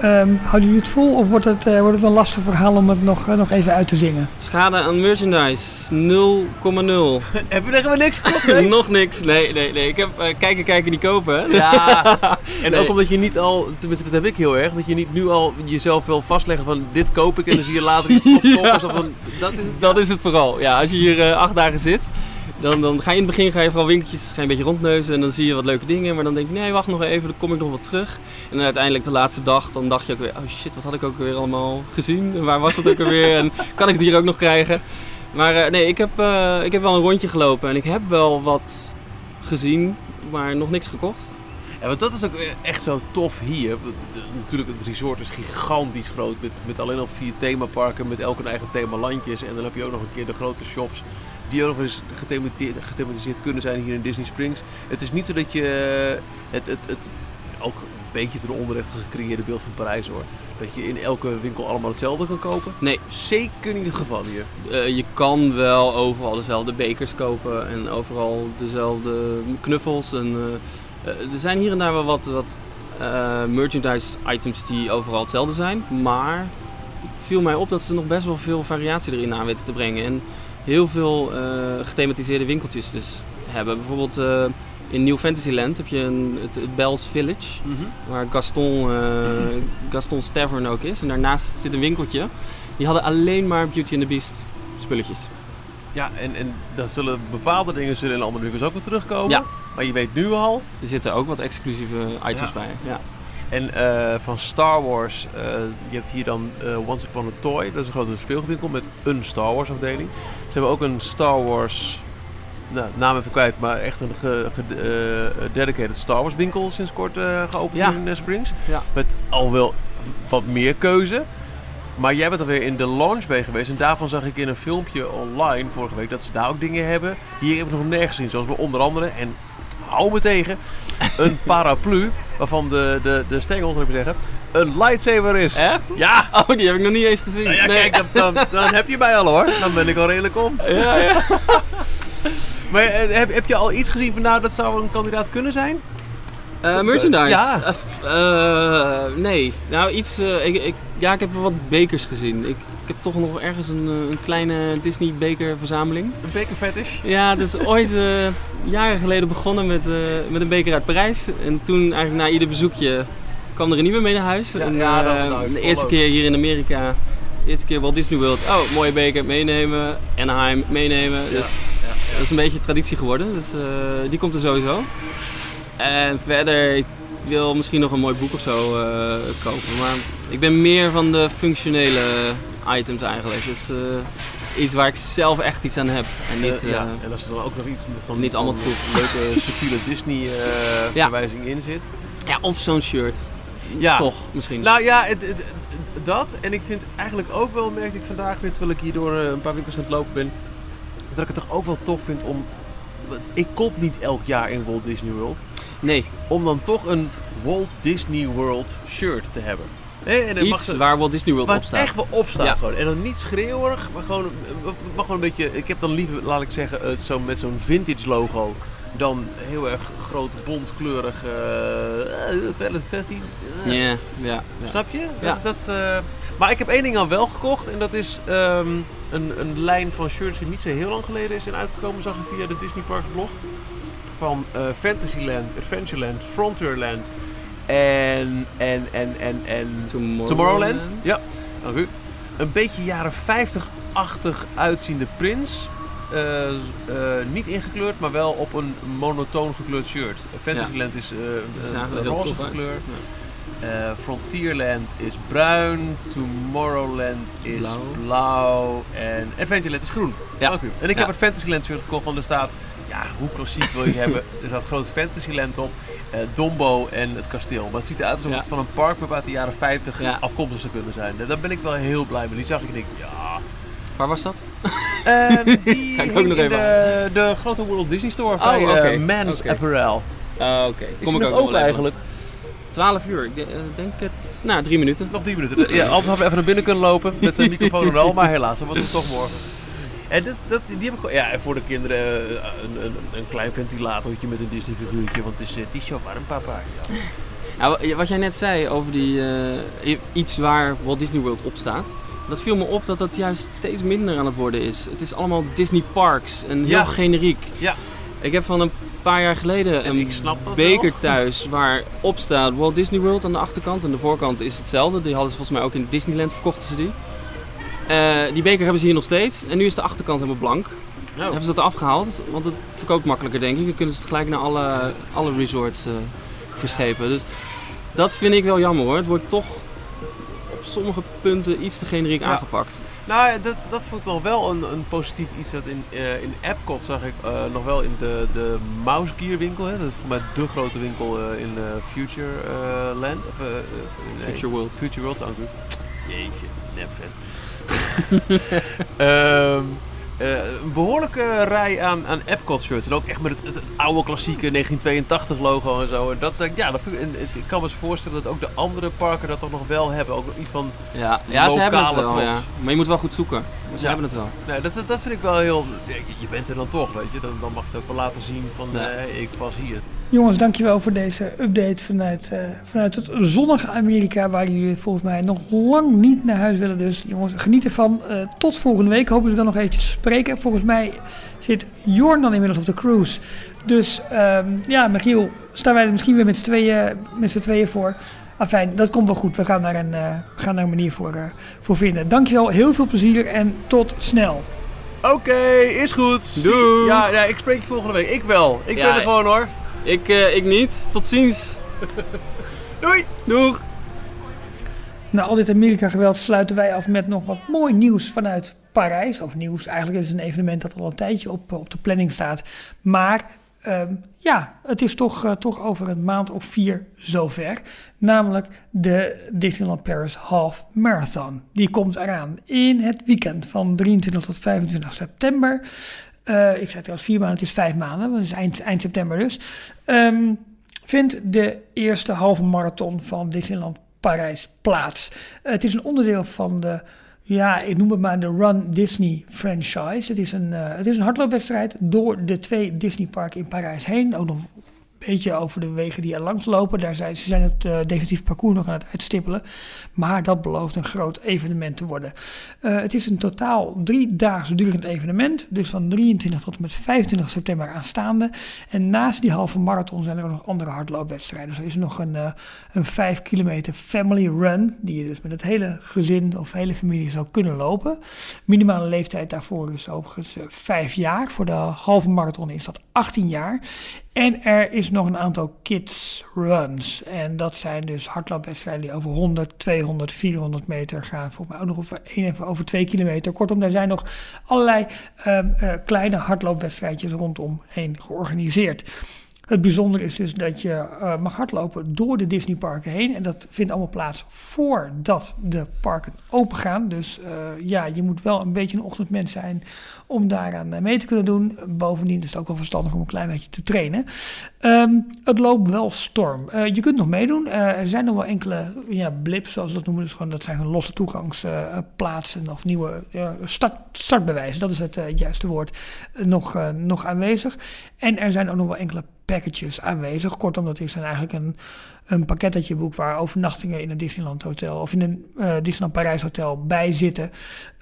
Ehm, houden jullie het vol of wordt het, eh, wordt het een lastig verhaal om het nog, eh, nog even uit te zingen? Schade aan merchandise 0,0. Heb je er helemaal niks Nog niks. Nee, nee, nee. Ik heb kijken, kijken, niet kopen. Ja, en Nee. ook omdat je niet al, tenminste dat heb ik heel erg, dat je niet nu al jezelf wil vastleggen van dit koop ik en dan zie je later iets. Zo van, dat is het. Dat is het vooral. Ja, als je hier acht dagen zit, dan, dan ga je in het begin ga je vooral winkeltjes ga je een beetje rondneuzen en dan zie je wat leuke dingen. Maar dan denk je, nee, wacht nog even, dan kom ik nog wel terug. En dan uiteindelijk de laatste dag, dan dacht je ook weer, oh shit, wat had ik ook weer allemaal gezien? En waar was het ook alweer? En kan ik het hier ook nog krijgen? Maar eh, nee, ik heb, eh, ik heb wel een rondje gelopen en ik heb wel wat gezien, maar nog niks gekocht. Ja, want dat is ook echt zo tof hier. Natuurlijk, het resort is gigantisch groot. Met, met alleen al vier themaparken, met elk een eigen themalandjes. En dan heb je ook nog een keer de grote shops. Die ook nog eens gethematiseerd, gethematiseerd kunnen zijn hier in Disney Springs. Het is niet zo dat je het, het, het ook een beetje ten onrechte gecreëerde beeld van Parijs hoor. Dat je in elke winkel allemaal hetzelfde kan kopen. Nee, Zeker niet het geval hier. Eh, je kan wel overal dezelfde bekers kopen en overal dezelfde knuffels. En, eh, eh, er zijn hier en daar wel wat, wat eh, merchandise items die overal hetzelfde zijn. Maar het viel mij op dat ze nog best wel veel variatie erin aan weten te brengen. En heel veel eh, gethematiseerde winkeltjes dus hebben. Bijvoorbeeld eh, in New Fantasyland heb je een, het, het Bells Village. Waar Gaston, eh Gaston's Tavern ook is. En daarnaast zit een winkeltje. Die hadden alleen maar Beauty and the Beast spulletjes. Ja, en, en dan zullen bepaalde dingen zullen in andere winkels ook weer terugkomen. Ja. Maar je weet nu al, Er zitten ook wat exclusieve items Ja. bij. Ja. En van Star Wars, je hebt hier dan Once Upon a Toy. Dat is een grote speelgoedwinkel met een Star Wars afdeling. Ze hebben ook een Star Wars, nou, naam even kwijt, maar echt een ge, ge- eh, dedicated Star Wars winkel sinds kort eh, geopend Ja. in eh, Springs. Ja. Met al wel wat meer keuze. Maar jij bent alweer in de launch bay geweest en daarvan zag ik in een filmpje online vorige week dat ze daar ook dingen hebben. Hier heb ik nog nergens gezien, zoals bij onder andere, en hou me tegen, een paraplu waarvan de, de, de stengel, zou ik maar zeggen, een lightsaber is. Echt? Ja! Oh, die heb ik nog niet eens gezien. Nou ja, Nee. kijk, dan, dan, dan heb je mij al hoor. Dan ben ik al redelijk om. Ja, ja. Maar eh, heb, heb je al iets gezien van nou, dat zou een kandidaat kunnen zijn? Eh, merchandise? Ja. Eh, nee. Nou, iets... ik, ik, ja, ik heb wel wat bekers gezien. Ik, ik heb toch nog ergens een, een kleine Disney beker verzameling. Een beker fetish? Ja, dat is ooit jaren geleden begonnen met, met een beker uit Parijs. En toen eigenlijk na ieder bezoekje kwam er een nieuwe mee naar huis. Ja, en, ja, dat- eh, nou, de eerste keer hier in Amerika, de eerste keer Walt Disney World. Oh, mooie beker, meenemen. Anaheim, meenemen. Dus dat is een beetje traditie geworden. Dus eh, die komt er sowieso. En verder, ik wil misschien nog een mooi boek of zo eh, kopen. Maar ik ben meer van de functionele items eigenlijk. Dus eh, iets waar ik zelf echt iets aan heb. En niet... Eh, ja. En als er dan ook nog iets van, niet allemaal troep. leuke subtiele Disney Ja. verwijzing in zit. Ja, of zo'n shirt. Ja. Toch, misschien. Nou ja, het, dat. En ik vind eigenlijk ook wel, merkte ik vandaag weer, terwijl ik hier door eh, een paar winkels aan het lopen ben, dat ik het toch ook wel tof vind om... Ik koop niet elk jaar in Walt Disney World. nee, Om dan toch een Walt Disney World shirt te hebben. En dan iets waar Walt Disney World op staat. echt wel op staat Ja. gewoon. En dan niet schreeuwerig, maar gewoon, eh, maar gewoon een beetje... Ik heb dan liever, laat ik zeggen, eh, zo met zo'n vintage logo. Dan heel erg groot, bontkleurig eh, eh, 2016. eh, Ja. Snap je? Ja. Dat, dat, eh, maar ik heb één ding al wel gekocht. En dat is ehm, een, een lijn van shirts die niet zo heel lang geleden is in uitgekomen. Zag ik via de Disney Parks blog. Van eh, Fantasyland, Adventureland, Frontierland en, en, en, en, en Tomorrowland. Tomorrowland. Ja, dank u. Een beetje jaren 50-achtig uitziende prins. Eh, eh, niet ingekleurd, maar wel op een monotoon gekleurd shirt. Fantasyland is eh, een- roze kleur. Ja. Eh, Frontierland is bruin, Tomorrowland is blauw, Blauw. en Adventureland is groen. Ja. Dank u. En ik heb het Fantasyland shirt gekocht, want er staat, ja, hoe klassiek wil je hebben? Er staat groot Fantasyland op, Dombo en het kasteel. Maar het ziet eruit alsof het van een parkmap uit de jaren 50 Ja. afkomstig zou kunnen zijn. Daar ben ik wel heel blij mee. Die zag ik en ik, ja. Waar was dat? Ehm, die Ga ik ook nog even de, de grote World Disney Store Oh, bij eh, Oké. Apparel. Ah, Oké, kom ik ook open wel eigenlijk? 12 uur, ik eh, denk het. Nou, drie minuten. Nog 10 minuten. Ja, anders hadden we even naar binnen kunnen lopen met de microfoon en al, maar helaas, dat wordt het toch morgen. En dat, dat, die heb ik. Ja, en voor de kinderen eh, een, een, een klein ventilatortje met een Disney figuurtje. Want het is, het is zo warm, papa. Ja. Nou, wa- wat jij net zei over die, iets waar Walt Disney World op staat. Dat viel me op dat dat juist steeds minder aan het worden is. Het is allemaal Disney Parks en heel Ja. generiek. Ja. Ik heb van een paar jaar geleden En een beker wel. thuis waar op staat Walt Disney World aan de achterkant. En de voorkant is hetzelfde. Die hadden ze volgens mij ook in Disneyland verkochten ze die. Eh, die beker hebben ze hier nog steeds. En nu is de achterkant helemaal blank. Nou, Hebben ze dat eraf gehaald, want het verkoopt makkelijker denk ik. Dan kunnen ze het gelijk naar alle, alle resorts eh, verschepen. Dus dat vind ik wel jammer hoor. Het wordt toch sommige punten iets te generiek Ja. aangepakt. Nou, ja, dat, dat vond ik nog wel een, een positief iets. Dat in, eh, in Epcot zag ik eh, nog wel in de, de Mouse Gear winkel. Hè? Dat is voor mij de grote winkel eh, in eh, Future Land. Of, nee, Future World. Future World, dank u. Jeetje, nepvet. Ehm eh, een behoorlijke rij aan, aan Epcot shirts. En ook echt met het, het, het oude klassieke 1982 logo en zo. En dat, eh, ja, dat ik, en het- ik kan me eens voorstellen dat ook de andere parken dat toch nog wel hebben. Ook nog iets van Ja, ja ze hebben het Lokale wel. Ja. trots. Maar je moet wel goed zoeken. Maar ze Ja. hebben het wel. Nee, dat, dat- vind ik wel heel. Je, bent er dan toch, weet je. Dan, dan mag je het ook wel laten zien van Ja. eh, ik was hier. Jongens, dankjewel voor deze update vanuit, eh, vanuit het zonnige Amerika, waar jullie volgens mij nog lang niet naar huis willen. Dus jongens, geniet ervan. Eh, tot volgende week. Hoop jullie dan nog eventjes te spreken. Volgens mij zit Jorn dan inmiddels op de cruise. Dus ehm, ja, Michiel, staan wij er misschien weer met z'n tweeën, met z'n tweeën voor. Afijn, dat komt wel goed. We gaan daar een, eh, gaan daar een manier voor, eh, voor vinden. Dankjewel, heel veel plezier en tot snel. Oké, is goed. Doei. Ja, ja, ik spreek je volgende week. Ik wel. Ik Ja, ben er gewoon hoor. Ik, eh, ik niet. Tot ziens. Doei. Doeg. Na al dit Amerika-geweld sluiten wij af met nog wat mooi nieuws vanuit Parijs. Of nieuws, eigenlijk is het een evenement dat al een tijdje op, op de planning staat. Maar ehm, ja, het is toch, eh, toch over een maand of vier zover. Namelijk de Disneyland Paris Half Marathon. Die komt eraan in het weekend van 23 tot 25 september. Eh, ik zei trouwens vier maanden, het is vijf maanden, want het is eind, eind september dus. Ehm, vindt de eerste halve marathon van Disneyland Parijs plaats. Het is een onderdeel van de, ja, ik noem het maar de Run Disney franchise. Het is een, eh, het is een hardloopwedstrijd door de twee Disneyparken in Parijs heen. Ook nog beetje over de wegen die er langs lopen. Daar zijn, ze zijn het eh, definitief parcours nog aan het uitstippelen. Maar dat belooft een groot evenement te worden. Eh, het is een totaal drie dagen durend evenement. Dus van 23 tot en met 25 september aanstaande. En naast die halve marathon zijn er nog andere hardloopwedstrijden. Is er nog een, eh, een 5 kilometer family run. Die je dus met het hele gezin of hele familie zou kunnen lopen. Minimale leeftijd daarvoor is overigens eh, 5 jaar. Voor de halve marathon is dat 18 jaar. En er is nog een aantal kids runs. En dat zijn dus hardloopwedstrijden die over 100, 200, 400 meter gaan. Volgens mij ook nog over, één even over 2 kilometer. Kortom, daar zijn nog allerlei ehm, eh, kleine hardloopwedstrijdjes rondomheen georganiseerd. Het bijzondere is dus dat je eh, mag hardlopen door de Disneyparken heen. En dat vindt allemaal plaats voordat de parken open gaan. Dus eh, ja, je moet wel een beetje een ochtendmens zijn om daaraan eh, mee te kunnen doen. Bovendien is het ook wel verstandig om een klein beetje te trainen. Ehm, het loopt wel storm. Eh, je kunt nog meedoen. Eh, er zijn nog wel enkele ja, blips, zoals we dat noemen. Dus gewoon, dat zijn losse toegangsplaatsen of nieuwe start, startbewijzen. Dat is het juiste woord. nog, nog aanwezig. En er zijn ook nog wel enkele packages aanwezig. Kortom, dat is dan eigenlijk een, een pakket dat je boekt waar overnachtingen in een Disneyland hotel of in een eh, Disneyland Parijs hotel bij zitten.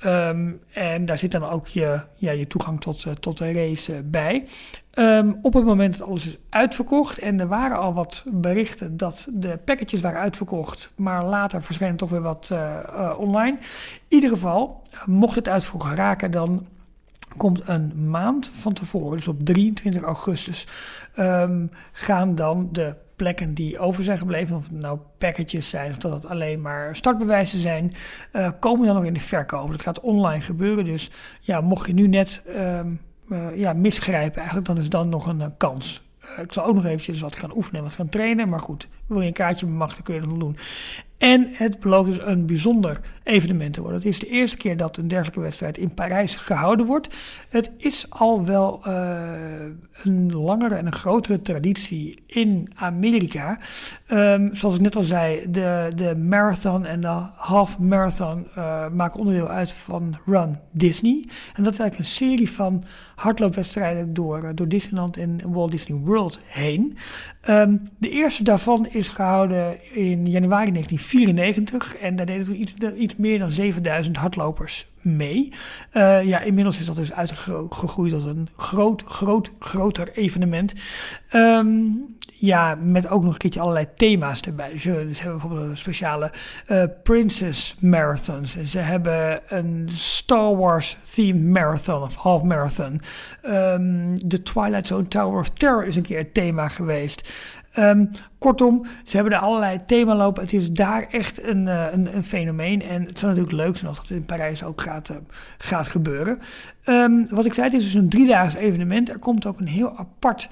Ehm, en daar zit dan ook je, ja, je toegang tot, eh, tot de race eh, bij. Ehm, op het moment dat alles is uitverkocht en er waren al wat berichten dat de packages waren uitverkocht, maar later verschenen toch weer wat online. In ieder geval, mocht het uitverkocht raken, dan komt een maand van tevoren, dus op 23 augustus, ehm, gaan dan de plekken die over zijn gebleven, of het nou packages zijn of dat het alleen maar startbewijzen zijn, eh, komen dan nog in de verkoop. Dat gaat online gebeuren, dus ja, mocht je nu net ehm, eh, ja, misgrijpen, eigenlijk, dan is dan nog een eh, kans. Ik zal ook nog eventjes wat gaan oefenen en wat gaan trainen, maar goed, wil je een kaartje bemachtigen, kun je dat doen. En het belooft dus een bijzonder evenement te worden. Het is de eerste keer dat een dergelijke wedstrijd in Parijs gehouden wordt. Het is al wel uh, een langere en een grotere traditie in Amerika. Um, zoals ik net al zei, de, de marathon en de half marathon uh, maken onderdeel uit van Run Disney. En dat is eigenlijk een serie van hardloopwedstrijden door, uh, door Disneyland en Walt Disney World heen. Um, de eerste daarvan is gehouden in januari 1994 en daar deden we iets, iets meer dan 7000 hardlopers mee. Uh, ja, inmiddels is dat dus uitgegroeid tot een groot, groot, groter evenement. Um, ja, met ook nog een keertje allerlei thema's erbij. Dus, ze hebben bijvoorbeeld een speciale uh, Princess Marathons. En ze hebben een Star Wars themed marathon of half marathon. Um, de Twilight Zone Tower of Terror is een keer het thema geweest. Um, kortom, ze hebben er allerlei thema lopen. Het is daar echt een, uh, een, een, fenomeen. En het zou natuurlijk leuk zijn als het in Parijs ook gaat, uh, gaat gebeuren. Um, wat ik zei, het is dus een driedaags evenement. Er komt ook een heel apart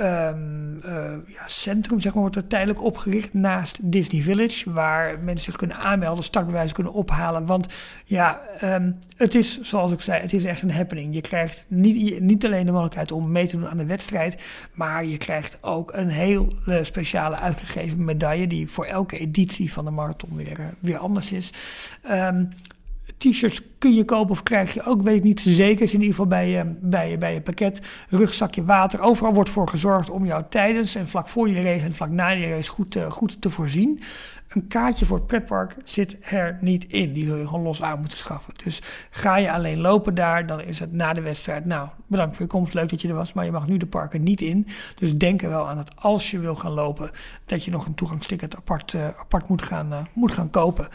um, uh, ja, centrum zeg maar, wordt er tijdelijk opgericht naast Disney Village, waar mensen zich kunnen aanmelden, startbewijzen kunnen ophalen. Want ja, um, het is zoals ik zei, het is echt een happening. Je krijgt niet, niet alleen de mogelijkheid om mee te doen aan de wedstrijd, maar je krijgt ook een heel uh, speciale uitgegeven medaille die voor elke editie van de marathon weer, uh, weer anders is. Um, T-shirts kun je kopen of krijg je ook, weet ik niet zeker. Is in ieder geval bij je, bij, je, bij pakket. Rugzakje water. Overal wordt voor gezorgd om jou tijdens en vlak voor die race en vlak na die race goed, uh, goed te voorzien. Een kaartje voor het pretpark zit er niet in. Die zul je gewoon los aan moeten schaffen. Dus ga je alleen lopen daar, dan is het na de wedstrijd. Nou, bedankt voor je komst. Leuk dat je er was. Maar je mag nu de parken niet in. Dus denk er wel aan dat als je wil gaan lopen, dat je nog een toegangsticket apart, uh, apart moet, gaan, uh, moet gaan kopen.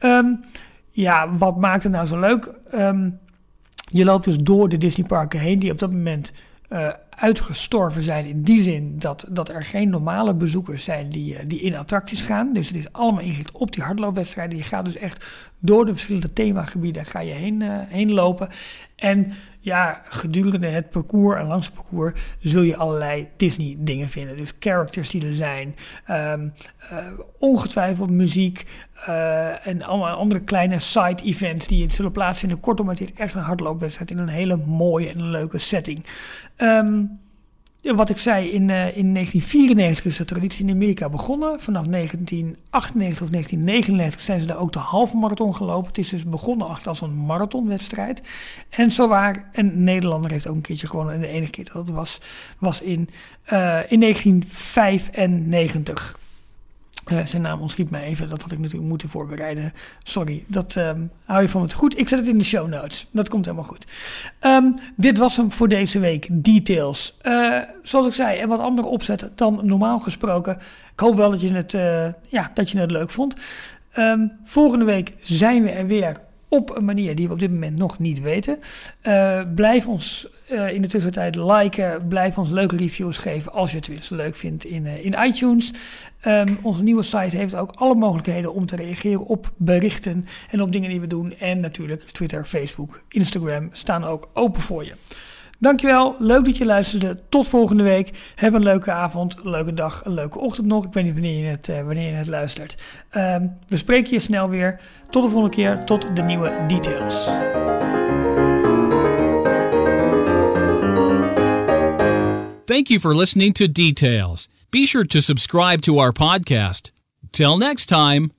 Um, ja, wat maakt het nou zo leuk? Um, je loopt dus door de Disneyparken heen, die op dat moment uh, uitgestorven zijn. In die zin dat, dat er geen normale bezoekers zijn die, uh, die in attracties gaan. Dus het is allemaal ingericht op die hardloopwedstrijden. Je gaat dus echt door de verschillende themagebieden ga je heen, uh, heen lopen. En ja, gedurende het parcours en langs het parcours zul je allerlei Disney dingen vinden. Dus characters die er zijn, um, uh, ongetwijfeld muziek uh, en allemaal andere kleine side events die zullen plaatsvinden. Kortom, het is echt een hardloopwedstrijd in een hele mooie en leuke setting. Um, wat ik zei, in, uh, in 1994 is de traditie in Amerika begonnen. Vanaf 1998 of 1999 zijn ze daar ook de halve marathon gelopen. Het is dus begonnen als een marathonwedstrijd. En zo waar, een Nederlander heeft ook een keertje gewonnen. En de enige keer dat het was, was in, uh, in 1995. Uh, zijn naam ontschiet mij even, dat had ik natuurlijk moeten voorbereiden. Sorry, dat um, hou je van het goed. Ik zet het in de show notes. Dat komt helemaal goed. Um, dit was hem voor deze week. Details. Uh, zoals ik zei, en wat andere opzetten dan normaal gesproken. Ik hoop wel dat je het, uh, ja, dat je het leuk vond. Um, volgende week zijn we er weer op een manier die we op dit moment nog niet weten. Uh, blijf ons uh, in de tussentijd liken. Blijf ons leuke reviews geven als je het weer leuk vindt in, uh, in iTunes. Um, onze nieuwe site heeft ook alle mogelijkheden om te reageren op berichten en op dingen die we doen. En natuurlijk Twitter, Facebook, Instagram staan ook open voor je. Dankjewel, leuk dat je luisterde. Tot volgende week. Heb een leuke avond, een leuke dag, een leuke ochtend nog. Ik weet niet wanneer je het, uh, wanneer het luistert. Um, we spreken je snel weer. Tot de volgende keer, tot de nieuwe details. Thank you for listening to Details. Be sure to subscribe to our podcast. Till next time.